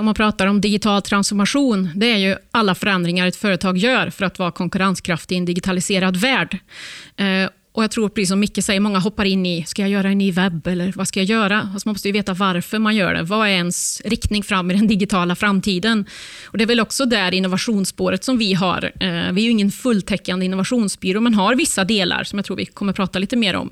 Om man pratar om digital transformation, det är ju alla förändringar ett företag gör för att vara konkurrenskraftig i en digitaliserad värld. Eh, och jag tror, precis som Micke säger, många hoppar in i, ska jag göra en ny webb eller vad ska jag göra? Alltså man måste ju veta varför man gör det. Vad är ens riktning fram i den digitala framtiden? Och Det är väl också där innovationsspåret som vi har. Eh, vi är ju ingen fulltäckande innovationsbyrå, men har vissa delar som jag tror vi kommer prata lite mer om.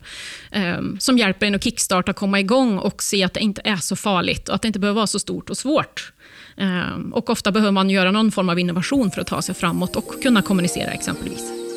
Eh, som hjälper en att kickstarta, komma igång och se att det inte är så farligt och att det inte behöver vara så stort och svårt. Ehm, och ofta behöver man göra någon form av innovation för att ta sig framåt och kunna kommunicera exempelvis.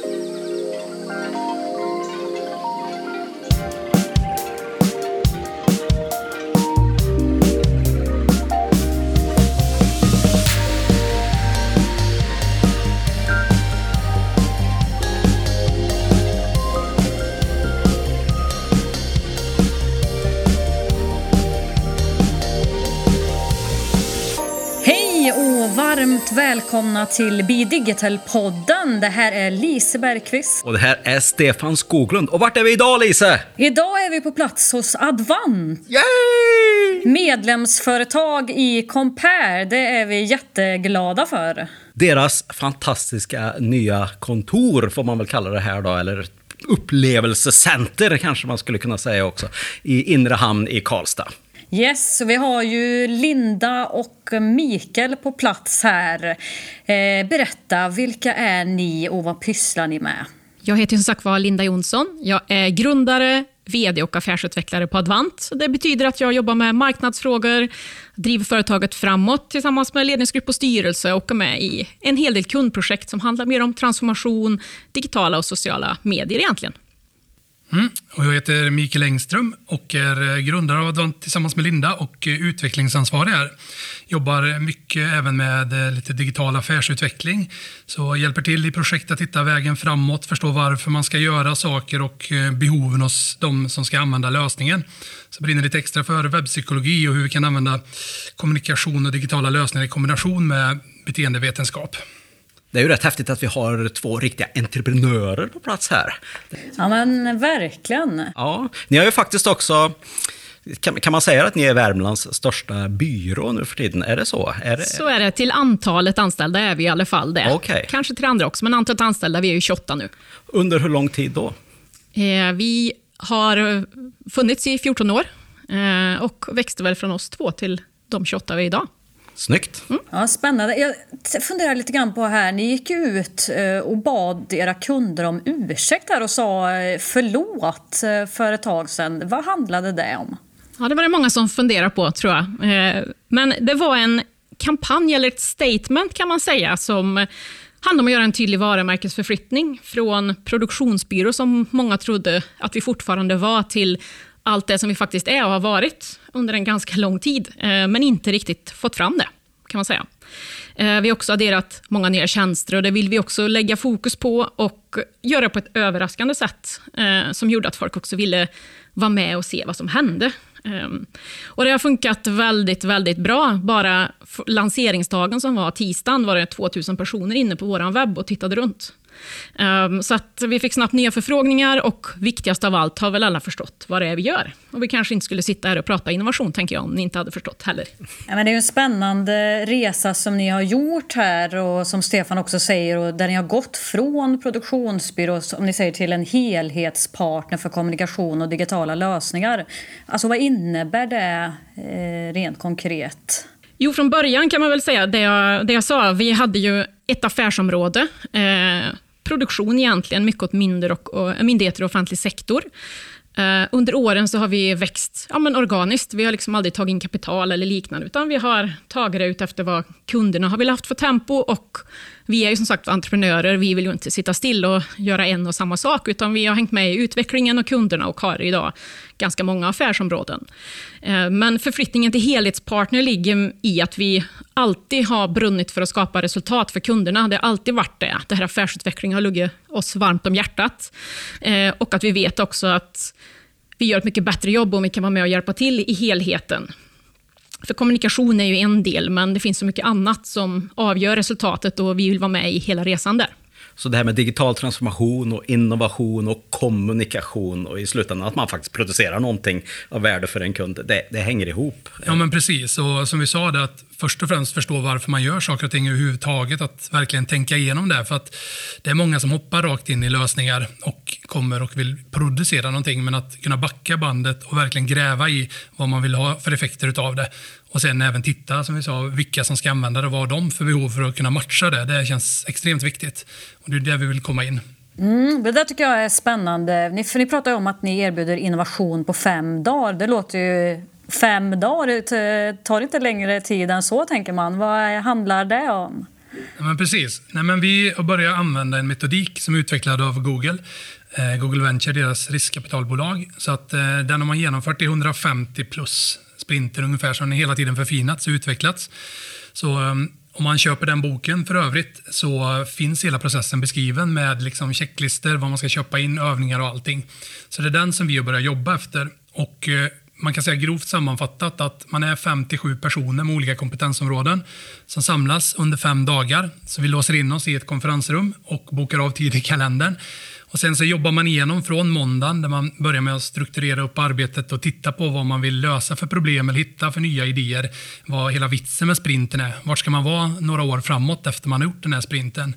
Varmt välkomna till Be Digital-podden. Det här är Lise Bergqvist. Och det här är Stefan Skoglund. Och vart är vi idag Lise? Idag är vi på plats hos Advant. Yay! Medlemsföretag i Compare, det är vi jätteglada för. Deras fantastiska nya kontor får man väl kalla det här då, eller upplevelsecenter kanske man skulle kunna säga också, i Inre Hamn i Karlstad. Yes, vi har ju Linda och Mikael på plats här. Eh, berätta, vilka är ni och vad pysslar ni med? Jag heter som sagt var Linda Jonsson. Jag är grundare, vd och affärsutvecklare på Advant. Det betyder att jag jobbar med marknadsfrågor, driver företaget framåt tillsammans med ledningsgrupp och styrelse och är med i en hel del kundprojekt som handlar mer om transformation, digitala och sociala medier egentligen. Mm. Och jag heter Mikael Engström och är eh, grundare av Advant tillsammans med Linda och eh, utvecklingsansvarig här. Jobbar mycket även med eh, lite digital affärsutveckling. Så hjälper till i projekt att hitta vägen framåt, förstå varför man ska göra saker och behoven hos de som ska använda lösningen. Så brinner lite extra för webbpsykologi och hur vi kan använda kommunikation och digitala lösningar i kombination med beteendevetenskap. Det är ju rätt häftigt att vi har två riktiga entreprenörer på plats här. Ja men verkligen. Ja, ni har ju faktiskt också kan, kan, man säga att ni är Värmlands största byrå nu för tiden? Är det så? Är det... Så är det. Till antalet anställda är vi i alla fall det. Okay. Kanske till andra också, men antalet anställda, vi är ju 28 nu. Under hur lång tid då? Eh, vi har funnits i 14 år eh, och växte väl från oss två till de 28 vi är idag. Snyggt. Mm. Ja, spännande. Jag funderar lite grann på här, ni gick ut och bad era kunder om ursäkt här och sa förlåt för ett tag sedan. Vad handlade det om? Ja, det var det många som funderade på, tror jag. Men det var en kampanj, eller ett statement kan man säga, som handlade om att göra en tydlig varumärkesförflyttning från produktionsbyrå, som många trodde att vi fortfarande var, till allt det som vi faktiskt är och har varit under en ganska lång tid, eh, men inte riktigt fått fram det, kan man säga. Eh, vi har också adderat många nya tjänster och det vill vi också lägga fokus på och göra på ett överraskande sätt, eh, som gjorde att folk också ville vara med och se vad som hände. Ehm, och det har funkat väldigt, väldigt bra. Bara lanseringsdagen som var tisdagen var det 2000 personer inne på vår webb och tittade runt. Um, så att vi fick snabbt nya förfrågningar och viktigast av allt har väl alla förstått vad det är vi gör. Och vi kanske inte skulle sitta här och prata innovation, tänker jag, om ni inte hade förstått heller. Ja, men det är en spännande resa som ni har gjort här och som Stefan också säger, och där ni har gått från produktionsbyrå, som ni säger, till en helhetspartner för kommunikation och digitala lösningar. Alltså vad innebär det eh, rent konkret? Jo, från början kan man väl säga det jag, det jag sa. Vi hade ju ett affärsområde, eh, produktion egentligen, mycket åt mindre och, och, äh, myndigheter och offentlig sektor. Eh, under åren så har vi växt ja, men organiskt. Vi har liksom aldrig tagit in kapital eller liknande, utan vi har tagit det ut efter vad kunderna har velat haft för tempo. Och vi är ju som sagt entreprenörer, vi vill ju inte sitta still och göra en och samma sak, utan vi har hängt med i utvecklingen och kunderna och har idag ganska många affärsområden. Eh, men förflyttningen till helhetspartner ligger i att vi alltid har brunnit för att skapa resultat för kunderna. Det har alltid varit det. Det här affärsutvecklingen har legat oss varmt om hjärtat. Eh, och att vi vet också att vi gör ett mycket bättre jobb om vi kan vara med och hjälpa till i helheten. För kommunikation är ju en del, men det finns så mycket annat som avgör resultatet och vi vill vara med i hela resan där. Så det här med digital transformation och innovation och kommunikation och i slutändan att man faktiskt producerar någonting av värde för en kund, det, det hänger ihop. Ja, men precis. Och som vi sa, det att först och främst förstå varför man gör saker och ting överhuvudtaget. Att verkligen tänka igenom det. För att det är många som hoppar rakt in i lösningar och kommer och vill producera någonting. Men att kunna backa bandet och verkligen gräva i vad man vill ha för effekter utav det. Och sen även titta, som vi sa, vilka som ska använda det och vad de för behov för att kunna matcha det. Det känns extremt viktigt. Och det är där vi vill komma in. Mm, det där tycker jag är spännande. Ni, för ni pratar om att ni erbjuder innovation på fem dagar. Det låter ju... Fem dagar det tar inte längre tid än så, tänker man. Vad handlar det om? Ja, men precis. Nej, men vi har börjat använda en metodik som är utvecklad av Google. Eh, Google Venture, deras riskkapitalbolag. Så att, eh, den har man genomfört i 150 plus sprinter ungefär, som den hela tiden förfinats och utvecklats. Så ehm, om man köper den boken för övrigt så finns hela processen beskriven med liksom checklister, vad man ska köpa in, övningar och allting. Så det är den som vi har börjat jobba efter. Och eh, man kan säga grovt sammanfattat att man är 57 personer med olika kompetensområden som samlas under fem dagar. Så vi låser in oss i ett konferensrum och bokar av tid i kalendern. Och sen så jobbar man igenom från måndagen där man börjar med att strukturera upp arbetet och titta på vad man vill lösa för problem eller hitta för nya idéer. Vad hela vitsen med sprinten är. Vart ska man vara några år framåt efter man har gjort den här sprinten?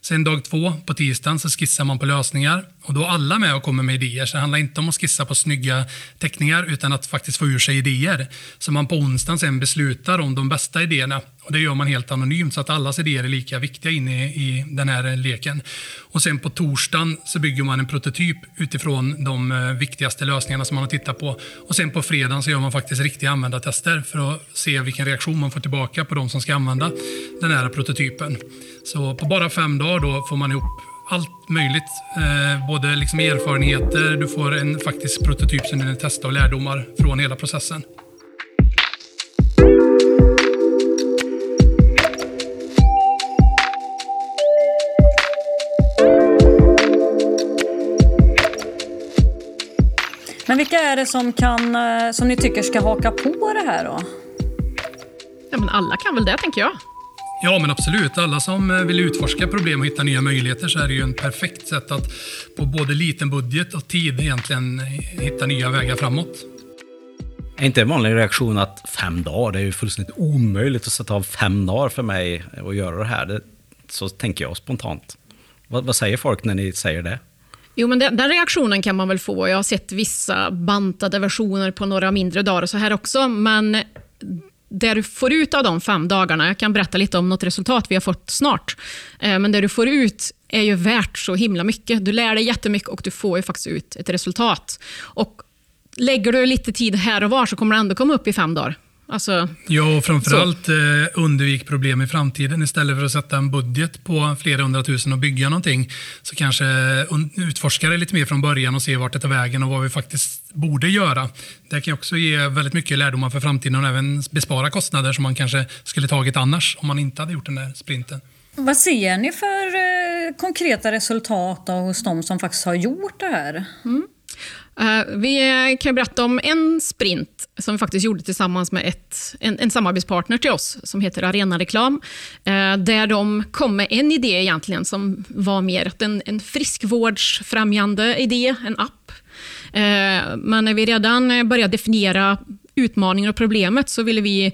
Sen dag två på tisdagen så skissar man på lösningar och då är alla med och kommer med idéer. Så det handlar inte om att skissa på snygga teckningar utan att faktiskt få ur sig idéer. Så man på onsdagen sen beslutar om de bästa idéerna och det gör man helt anonymt så att allas idéer är lika viktiga inne i den här leken. Och sen på torsdagen så bygger man en prototyp utifrån de eh, viktigaste lösningarna som man har tittat på. Och sen på fredagen så gör man faktiskt riktiga användartester för att se vilken reaktion man får tillbaka på de som ska använda den här prototypen. Så på bara fem dagar då får man ihop allt möjligt. Eh, både liksom erfarenheter, du får en faktisk prototyp som du testar och lärdomar från hela processen. Men vilka är det som, kan, eh, som ni tycker ska haka på det här då? Ja, men alla kan väl det, tänker jag. Ja, men absolut. Alla som eh, vill utforska problem och hitta nya möjligheter så är det ju en perfekt sätt att på både liten budget och tid egentligen hitta nya vägar framåt. Är inte en vanlig reaktion att fem dagar, det är ju fullständigt omöjligt att sätta av fem dagar för mig att göra det här. Det, så tänker jag spontant. Vad, vad säger folk när ni säger det? Jo, men den, den, reaktionen kan man väl få. Jag har sett vissa bantade versioner på några mindre dagar och så här också, men det du får ut av de fem dagarna, jag kan berätta lite om något resultat vi har fått snart, eh, men det du får ut är ju värt så himla mycket. Du lär dig jättemycket och du får ju faktiskt ut ett resultat. Och lägger du lite tid här och var så kommer det ändå komma upp i fem dagar. Alltså, ja, och framförallt eh, undvik problem i framtiden. Istället för att sätta en budget på flera hundratusen och bygga någonting, så kanske utforska det lite mer från början och se vart det tar vägen och vad vi faktiskt borde göra. Det kan också ge väldigt mycket lärdomar för framtiden och även bespara kostnader som man kanske skulle tagit annars om man inte hade gjort den där sprinten. Vad ser ni för eh, konkreta resultat hos de som faktiskt har gjort det här? Mm. Uh, vi kan berätta om en sprint som vi faktiskt gjorde tillsammans med ett, en, en samarbetspartner till oss som heter Arena Reklam. Uh, där de kom med en idé egentligen som var mer en, en friskvårdsfrämjande idé, en app. Uh, men när vi redan började definiera utmaningen och problemet så ville vi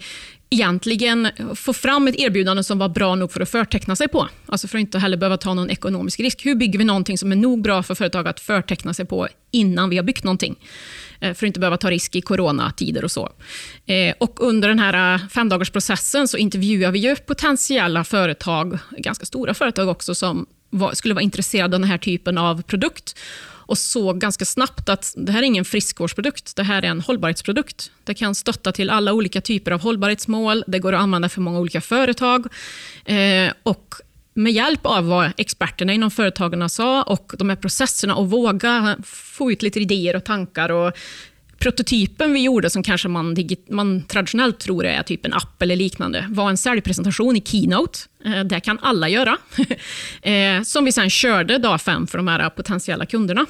egentligen få fram ett erbjudande som var bra nog för att förteckna sig på. Alltså för att inte heller behöva ta någon ekonomisk risk. Hur bygger vi någonting som är nog bra för företag att förteckna sig på innan vi har byggt någonting? Eh, för att inte behöva ta risk i coronatider och så. Eh, och under den här eh, femdagarsprocessen så intervjuar vi ju potentiella företag, ganska stora företag också, som skulle vara intresserade av den här typen av produkt och såg ganska snabbt att det här är ingen friskvårdsprodukt, det här är en hållbarhetsprodukt. Det kan stötta till alla olika typer av hållbarhetsmål, det går att använda för många olika företag. Eh, och med hjälp av vad experterna inom företagen sa och de här processerna och våga få ut lite idéer och tankar och prototypen vi gjorde, som kanske man, man traditionellt tror är typ en app eller liknande, var en säljpresentation i Keynote. Eh, det kan alla göra. eh, som vi sen körde dag fem för de här potentiella kunderna.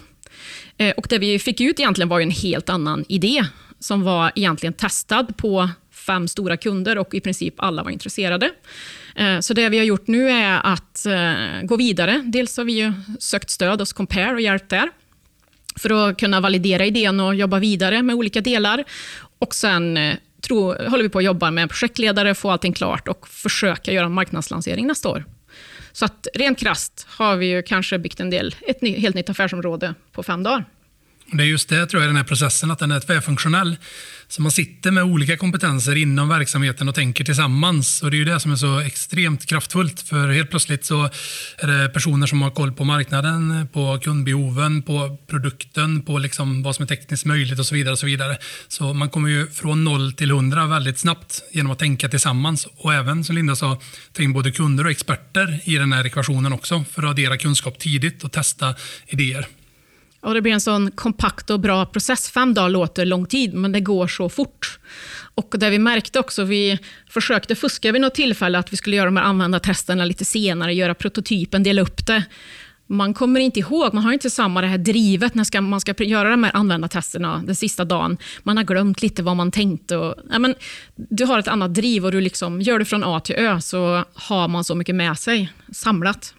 Eh, och det vi fick ut egentligen var en helt annan idé, som var egentligen testad på fem stora kunder och i princip alla var intresserade. Eh, så det vi har gjort nu är att eh, gå vidare. Dels har vi ju sökt stöd hos Compare och hjälpt där för att kunna validera idén och jobba vidare med olika delar. Och sen eh, tro, håller vi på att jobba med projektledare, få allting klart och försöka göra en marknadslansering nästa år. Så att rent krast har vi ju kanske byggt en del, ett helt nytt affärsområde på fem dagar. Det är just det, tror jag, den här processen, att den är tvärfunktionell. Så man sitter med olika kompetenser inom verksamheten och tänker tillsammans. Och Det är ju det som är så extremt kraftfullt. För helt plötsligt så är det personer som har koll på marknaden, på kundbehoven, på produkten, på liksom vad som är tekniskt möjligt och så vidare. och Så vidare. Så man kommer ju från noll till hundra väldigt snabbt genom att tänka tillsammans. Och även, som Linda sa, ta in både kunder och experter i den här ekvationen också för att addera kunskap tidigt och testa idéer. Och det blir en sån kompakt och bra process. Fem dagar låter lång tid, men det går så fort. Och det vi märkte också, vi försökte fuska vid något tillfälle, att vi skulle göra de här användartesterna lite senare, göra prototypen, dela upp det. Man kommer inte ihåg, man har inte samma det här drivet när man ska göra de här användartesterna den sista dagen. Man har glömt lite vad man tänkte. Och, ja, men, du har ett annat driv och du liksom, gör det från A till Ö, så har man så mycket med sig samlat.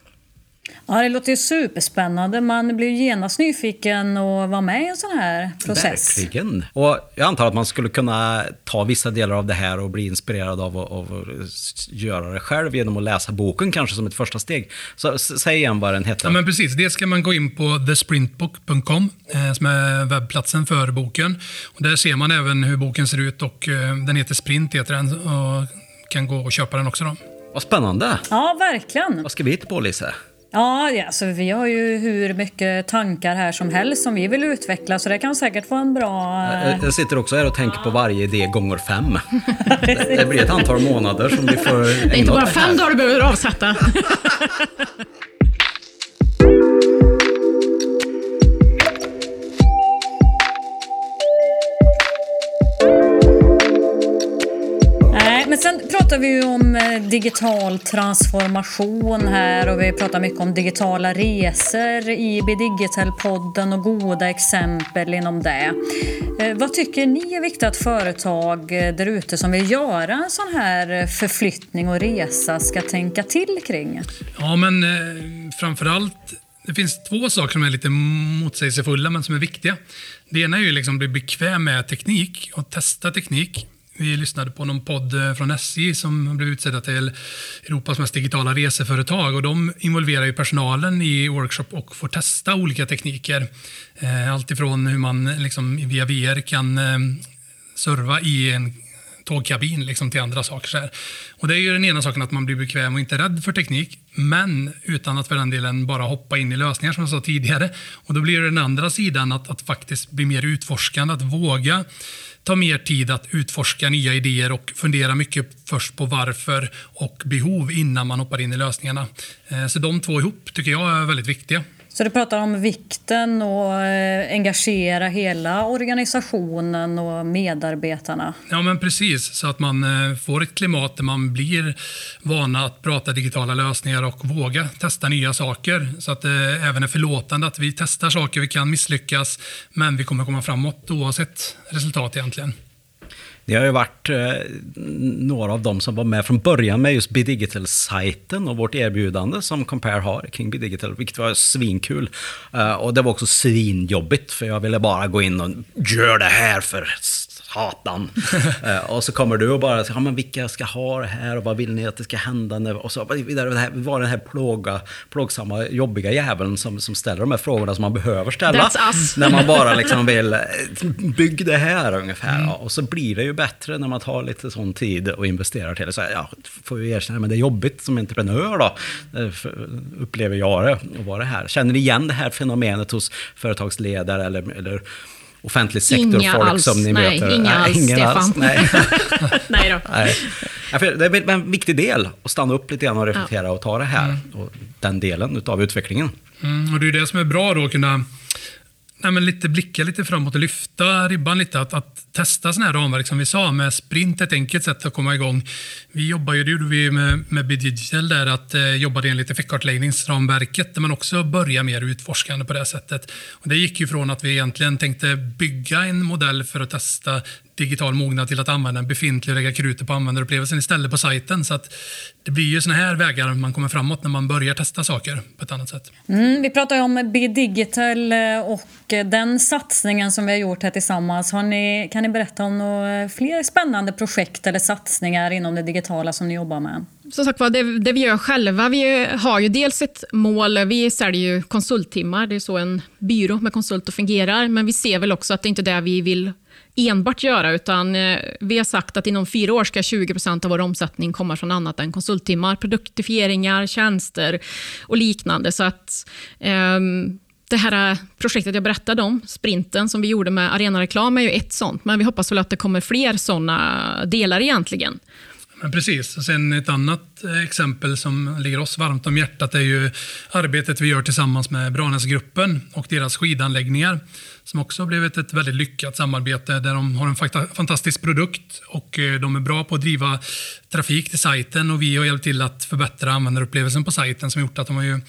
Ja, det låter ju superspännande. Man blir ju genast nyfiken och vara med i en sån här process. Verkligen. Och jag antar att man skulle kunna ta vissa delar av det här och bli inspirerad av att, av att göra det själv genom att läsa boken kanske som ett första steg. Så säg igen vad den heter. Ja, men precis. Det ska man gå in på thesprintbook.com eh, som är webbplatsen för boken. Och där ser man även hur boken ser ut och eh, den heter Sprint heter den och kan gå och köpa den också. Då. Vad spännande. Ja, verkligen. Vad ska vi hitta på, Lise? Ja, alltså, vi har ju hur mycket tankar här som helst som vi vill utveckla så det kan säkert vara en bra... Jag sitter också här och tänker på varje idé gånger fem. det blir ett antal månader som vi får Det är inte bara fem dagar du behöver avsätta. pratar vi ju om eh, digital transformation här och vi pratar mycket om digitala resor i Bidigital-podden och goda exempel inom det. Eh, vad tycker ni är viktigt att företag eh, där ute som vill göra en sån här förflyttning och resa ska tänka till kring? Ja, men eh, framförallt det finns två saker som är lite motsägelsefulla men som är viktiga. Det ena är ju liksom att bli bekväm med teknik och testa teknik. Vi lyssnade på någon podd eh, från SJ som blev utsedda till Europas mest digitala reseföretag och de involverar ju personalen i workshop och får testa olika tekniker. Eh, allt ifrån hur man liksom via VR kan eh, serva i en tågkabin liksom till andra saker. Så Och det är ju den ena saken att man blir bekväm och inte rädd för teknik, men utan att för den delen bara hoppa in i lösningar som jag sa tidigare. Och då blir det den andra sidan att, att faktiskt bli mer utforskande, att våga ta mer tid att utforska nya idéer och fundera mycket först på varför och behov innan man hoppar in i lösningarna. Eh, så de två ihop tycker jag är väldigt viktiga. Så du pratar om vikten att eh, engagera hela organisationen och medarbetarna? Ja, men precis. Så att man eh, får ett klimat där man blir vana att prata digitala lösningar och våga testa nya saker. Så att det även är förlåtande att vi testar saker, vi kan misslyckas, men vi kommer komma framåt oavsett resultat egentligen. Det har ju varit eh, några av dem som var med från början med just Bidigital-sajten och vårt erbjudande som Compare har kring Bidigital, vilket var svinkul. Eh, och det var också svinjobbigt, för jag ville bara gå in och göra det här för satan. eh, och så kommer du och bara, ja men vilka ska ha det här och vad vill ni att det ska hända? Nu? Och så vidare, det här, var den här plåga, plågsamma, jobbiga jäveln som, som ställer de här frågorna som man behöver ställa. När man bara liksom vill, eh, bygg det här ungefär. Mm. Ja, och så blir det ju bättre när man tar lite sån tid och investerar till det. Så ja, får vi erkänna, men det är jobbigt som entreprenör då, eh, upplever jag det, att vara här. Känner ni igen det här fenomenet hos företagsledare eller, eller offentlig sektor-folk som ni nej, möter? Inga alls, ingen Stefan. Alls, nej. nej då. Nej. det är en viktig del att stanna upp lite grann och reflektera ja. och ta det här, mm. och den delen av utvecklingen. Mm, och det är det som är bra då, att kunna nej, men lite blicka lite framåt och lyfta ribban lite. Att, att testa sådana här ramverk som vi sa med sprint, ett enkelt sätt att komma igång. Vi jobbar ju, det gjorde vi med, med Bidigital där, att eh, jobba enligt effektkartläggningsramverket där man också börjar mer utforskande på det sättet. Och det gick ju från att vi egentligen tänkte bygga en modell för att testa digital mognad till att använda en befintlig och lägga krutet på användarupplevelsen istället på sajten. Så att det blir ju såna här vägar man kommer framåt när man börjar testa saker på ett annat sätt. Mm, vi pratar ju om Be Digital eh, och den satsningen som vi har gjort här tillsammans. Har ni, kan ni berätta om några fler spännande projekt eller satsningar inom det digitala som ni jobbar med? Som sagt det, det vi gör själva, vi har ju dels ett mål, vi säljer ju konsulttimmar, det är så en byrå med konsulter fungerar, men vi ser väl också att det inte är det vi vill enbart göra, utan eh, vi har sagt att inom fyra år ska 20% av vår omsättning komma från annat än konsulttimmar, produktifieringar, tjänster och liknande. Så att um, det här eh, projektet jag berättade om, sprinten som vi gjorde med arenareklam, är ju ett sånt, men vi hoppas väl att det kommer fler såna delar egentligen. Men precis. Och sen ett annat eh, exempel som ligger oss varmt om hjärtat är ju arbetet vi gör tillsammans med Branäsgruppen och deras skidanläggningar som också har blivit ett väldigt lyckat samarbete där de har en fantastisk produkt och eh, de är bra på att driva trafik till sajten och vi har hjälpt till att förbättra användarupplevelsen på sajten som gjort att de har ju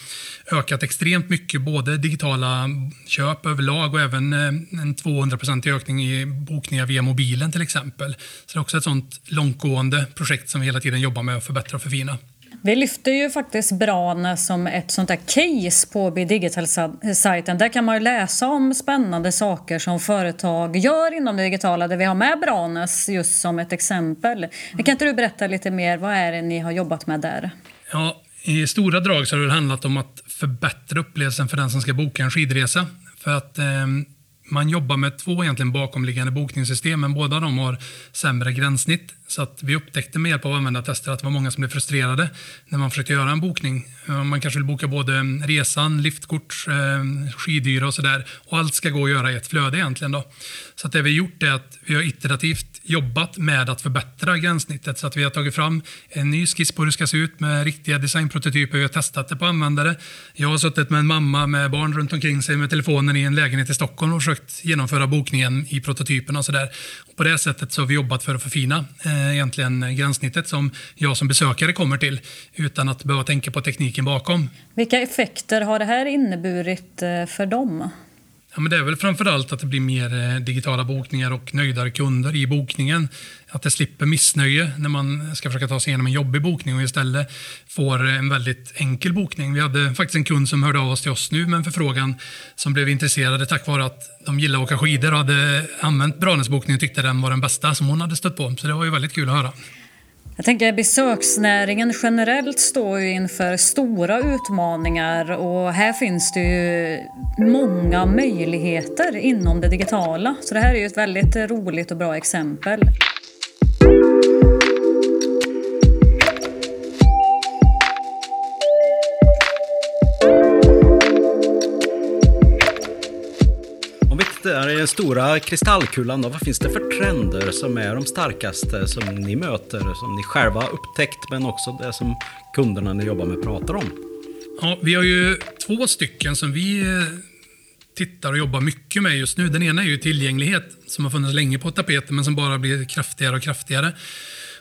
ökat extremt mycket, både digitala köp överlag och även eh, en 200% ökning i bokningar via mobilen till exempel. Så det är också ett sånt långtgående projekt som vi hela tiden jobbar med att förbättra och förfina. Vi lyfter ju faktiskt Branäs som ett sånt där case på Digital-sajten. Där kan man ju läsa om spännande saker som företag gör inom det digitala där vi har med Branäs just som ett exempel. Mm. Kan inte du berätta lite mer, vad är det ni har jobbat med där? Ja, I stora drag så har det handlat om att förbättra upplevelsen för den som ska boka en skidresa. För att eh, man jobbar med två egentligen bakomliggande bokningssystem, men båda de har sämre gränssnitt. Så att vi upptäckte med hjälp av användartester att det var många som blev frustrerade när man försökte göra en bokning. Man kanske vill boka både resan, liftkort, skidyra skidhyra och sådär. Och allt ska gå att göra i ett flöde egentligen. Då. Så att det vi har gjort är att vi har iterativt jobbat med att förbättra gränssnittet. Så att vi har tagit fram en ny skiss på hur det ska se ut med riktiga designprototyper. Vi har testat det på användare. Jag har suttit med en mamma med barn runt omkring sig med telefonen i en lägenhet i Stockholm och försökt genomföra bokningen i prototypen och sådär. På det sättet så har vi jobbat för att förfina eh, egentligen gränssnittet som jag som besökare kommer till utan att behöva tänka på tekniken bakom. Vilka effekter har det här inneburit eh, för dem? Ja, men det är väl framförallt att det blir mer eh, digitala bokningar och nöjdare kunder i bokningen. Att det slipper missnöje när man ska försöka ta sig igenom en jobbig bokning och istället får en väldigt enkel bokning. Vi hade faktiskt en kund som hörde av oss till oss nu med en förfrågan som blev intresserade tack vare att de gillar att åka skidor och hade använt Branäsbokningen och tyckte den var den bästa som hon hade stött på. Så det var ju väldigt kul att höra. Jag tänker besöksnäringen generellt står ju inför stora utmaningar och här finns det ju många möjligheter inom det digitala. Så det här är ju ett väldigt roligt och bra exempel. Stora kristallkulan, då, vad finns det för trender som är de starkaste som ni möter, som ni själva har upptäckt, men också det som kunderna ni jobbar med pratar om? Ja, vi har ju två stycken som vi eh, tittar och jobbar mycket med just nu. Den ena är ju tillgänglighet, som har funnits länge på tapeten, men som bara blir kraftigare och kraftigare.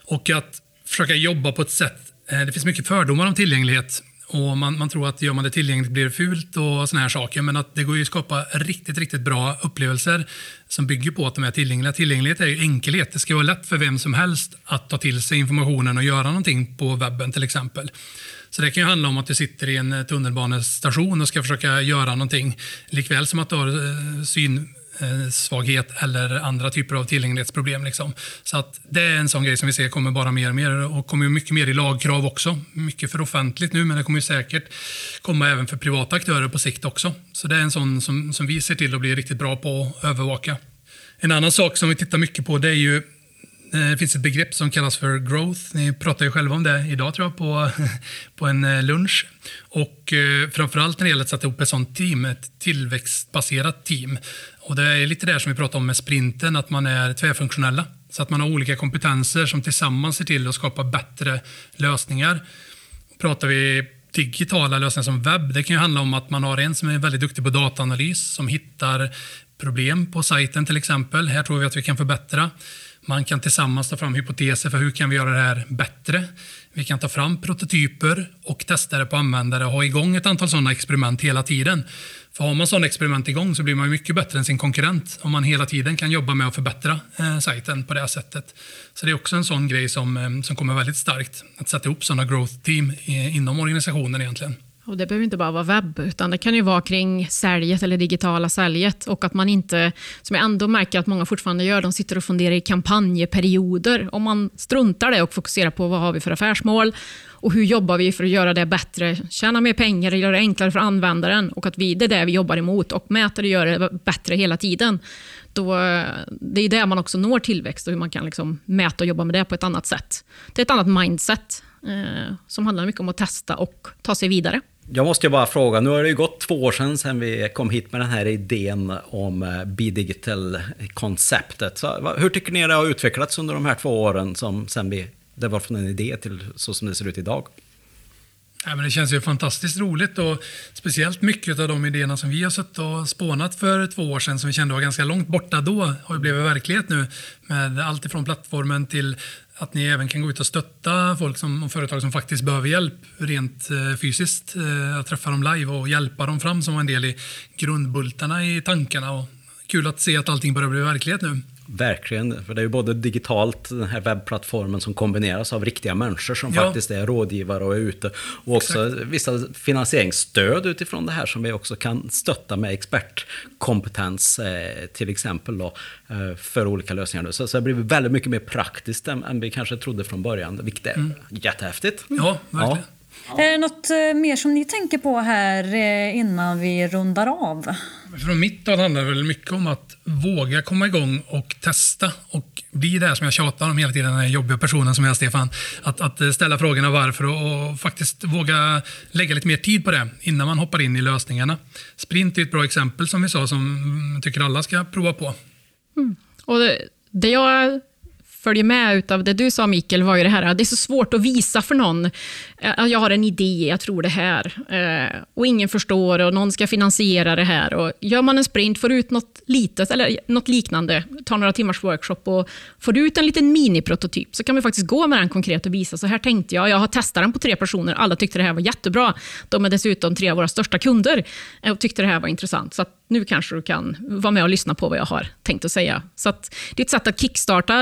Och att försöka jobba på ett sätt eh, det finns mycket fördomar om tillgänglighet och man, man, tror att gör man det tillgängligt blir det fult och såna här saker. Men att det går ju att skapa riktigt, riktigt bra upplevelser som bygger på att de är tillgängliga. Tillgänglighet är ju enkelhet. Det ska vara lätt för vem som helst att ta till sig informationen och göra någonting på webben till exempel. Så det kan ju handla om att du sitter i en tunnelbanestation och ska försöka göra någonting. Likväl som att du har eh, syn Eh, svaghet eller andra typer av tillgänglighetsproblem. Liksom. Så att det är en sån grej som vi ser kommer bara mer och mer och kommer mycket mer i lagkrav också. Mycket för offentligt nu, men det kommer säkert komma även för privata aktörer på sikt också. Så det är en sån som, som vi ser till att bli riktigt bra på att övervaka. En annan sak som vi tittar mycket på det är ju Eh, det finns ett begrepp som kallas för growth. Ni pratade ju själva om det idag tror jag på, på en eh, lunch. Och eh, framförallt när det gäller att sätta ihop ett sånt team, ett tillväxtbaserat team. Och det är lite det som vi pratade om med sprinten, att man är tvärfunktionella. Så att man har olika kompetenser som tillsammans ser till att skapa bättre lösningar. Pratar vi digitala lösningar som webb, det kan ju handla om att man har en som är väldigt duktig på dataanalys, som hittar problem på sajten till exempel. Här tror vi att vi kan förbättra. Man kan tillsammans ta fram hypoteser för hur kan vi göra det här bättre. Vi kan ta fram prototyper och testa det på användare och ha igång ett antal sådana experiment hela tiden. För har man sådana experiment igång så blir man mycket bättre än sin konkurrent om man hela tiden kan jobba med att förbättra eh, sajten på det här sättet. Så det är också en sån grej som, eh, som kommer väldigt starkt, att sätta ihop sådana growth team i, inom organisationen egentligen. Och det behöver inte bara vara webb, utan det kan ju vara kring säljet eller digitala säljet. Och att man inte, som jag ändå märker att många fortfarande gör, de sitter och funderar i kampanjperioder. Om man struntar det och fokuserar på vad har vi för affärsmål och hur jobbar vi för att göra det bättre, tjäna mer pengar, göra det enklare för användaren och att vi, det är det vi jobbar emot och mäter och gör det bättre hela tiden. Då, det är där man också når tillväxt och hur man kan liksom mäta och jobba med det på ett annat sätt. Det är ett annat mindset eh, som handlar mycket om att testa och ta sig vidare. Jag måste ju bara fråga, nu har det ju gått två år sedan, sedan vi kom hit med den här idén om eh, B-digital-konceptet. Hur tycker ni det har utvecklats under de här två åren som sen vi, det var från en idé till så som det ser ut idag? Ja, men det känns ju fantastiskt roligt och speciellt mycket av de idéerna som vi har suttit och spånat för två år sedan som vi kände var ganska långt borta då har ju blivit verklighet nu med allt ifrån plattformen till att ni även kan gå ut och stötta folk som, och företag som faktiskt behöver hjälp rent eh, fysiskt. Eh, att träffa dem live och hjälpa dem fram som en del i grundbultarna i tankarna. Och kul att se att allting börjar bli verklighet nu. Verkligen, för det är ju både digitalt, den här webbplattformen som kombineras av riktiga människor som ja. faktiskt är rådgivare och är ute. Och också Exakt. vissa finansieringsstöd utifrån det här som vi också kan stötta med expertkompetens eh, till exempel då, eh, för olika lösningar. Så, så det blir väldigt mycket mer praktiskt än, än vi kanske trodde från början, vilket är mm. jättehäftigt. Ja, verkligen. Ja. Är det något eh, mer som ni tänker på här eh, innan vi rundar av? Från mitt håll handlar det väl mycket om att våga komma igång och testa och bli det här som jag tjatar om hela tiden, den här jobbiga personen som jag Stefan. Att, att ställa frågorna varför och, och, faktiskt våga lägga lite mer tid på det innan man hoppar in i lösningarna. Sprint är ett bra exempel som vi sa som jag tycker alla ska prova på. Mm. Och det, det jag följer med av det du sa Mikael var ju det här det är så svårt att visa för någon. Eh, jag har en idé, jag tror det här. Eh, och ingen förstår och någon ska finansiera det här. Och gör man en sprint, får ut något litet eller något liknande, tar några timmars workshop och får ut en liten miniprototyp så kan vi faktiskt gå med den konkret och visa. Så här tänkte jag. Jag har testat den på tre personer. Alla tyckte det här var jättebra. De är dessutom tre av våra största kunder eh, och tyckte det här var intressant. Så nu kanske du kan vara med och lyssna på vad jag har tänkt att säga. Så att det är ett sätt att kickstarta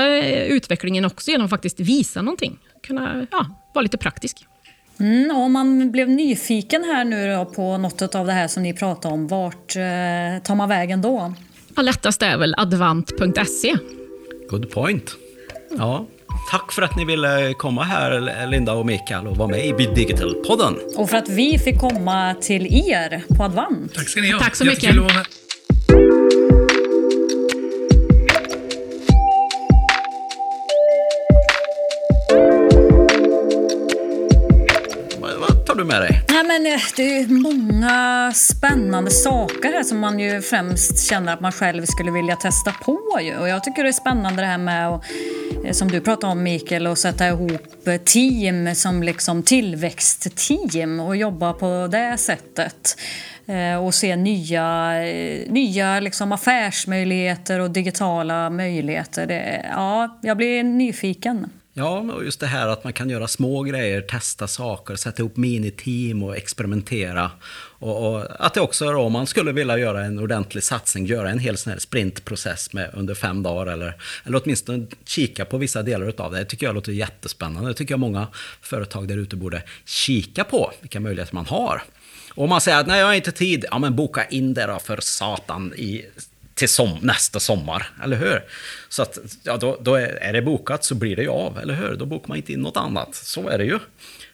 utvecklingen också genom att faktiskt visa någonting. Kunna ja, vara lite praktisk. Mm, om man blev nyfiken här nu på något av det här som ni pratade om, vart eh, tar man vägen då? Ja, lättast är väl advant.se. Good point. Ja, Tack för att ni ville komma här, Linda och Mikael, och vara med i Digital-podden. Och för att vi fick komma till er på Advant. Tack ska ni ha. Tack så mycket. Du med dig? Nej, men eh, det är många spännande saker här som man ju främst känner att man själv skulle vilja testa på. Ju. Och jag tycker det är spännande det här med, att, eh, som du pratade om Mikael, att sätta ihop eh, team som liksom tillväxtteam och jobba på det sättet och se nya, nya liksom affärsmöjligheter och digitala möjligheter. Det, ja, jag blir nyfiken. Ja, och just det här att man kan göra små grejer, testa saker, sätta ihop miniteam och experimentera. Och, och att det också, om man skulle vilja göra en ordentlig satsning, göra en hel sån här sprintprocess med, under fem dagar eller, eller åtminstone kika på vissa delar av det. Det tycker jag låter jättespännande. Det tycker jag många företag där ute borde kika på, vilka möjligheter man har. Och om man säger att nej, jag har inte tid, ja men boka in det då för satan i till som, nästa sommar, eller hur? Så att, ja, då, då är, är, det bokat så blir det ju av, eller hur? Då bokar man inte in något annat. Så är det ju.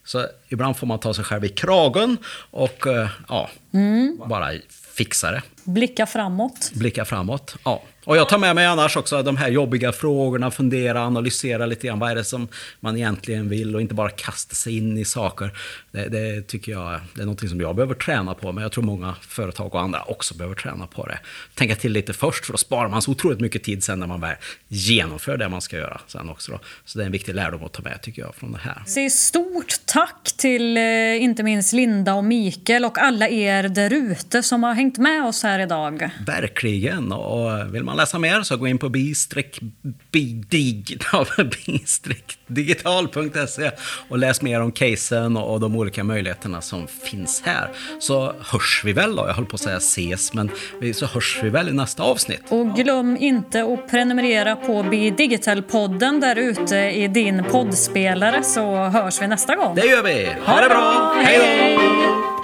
Så ibland får man ta sig själv i kragen och eh, ja, mm. bara fixa det. Blicka framåt. Blicka framåt, ja. Och jag tar med mig annars också de här jobbiga frågorna, fundera, analysera lite grann. Vad är det som man egentligen vill och inte bara kasta sig in i saker. Det, det tycker jag det är något som jag behöver träna på, men jag tror många företag och andra också behöver träna på det. Tänka till lite först, för då sparar man så otroligt mycket tid sen när man väl genomför det man ska göra sen också. Då. Så det är en viktig lärdom att ta med tycker jag från det här. Så stort tack till eh, inte minst Linda och Mikael och alla er där ute som har hängt med oss här idag. Verkligen, och vill man man läsa mer så gå in på bi-digital.se och läs mer om casen och de olika möjligheterna som finns här. Så hörs vi väl då, jag höll på att säga ses, men så hörs vi väl i nästa avsnitt. Och glöm inte att prenumerera på Be Digital-podden där ute i din poddspelare så hörs vi nästa gång. Det gör vi! Ha det bra! Hej då!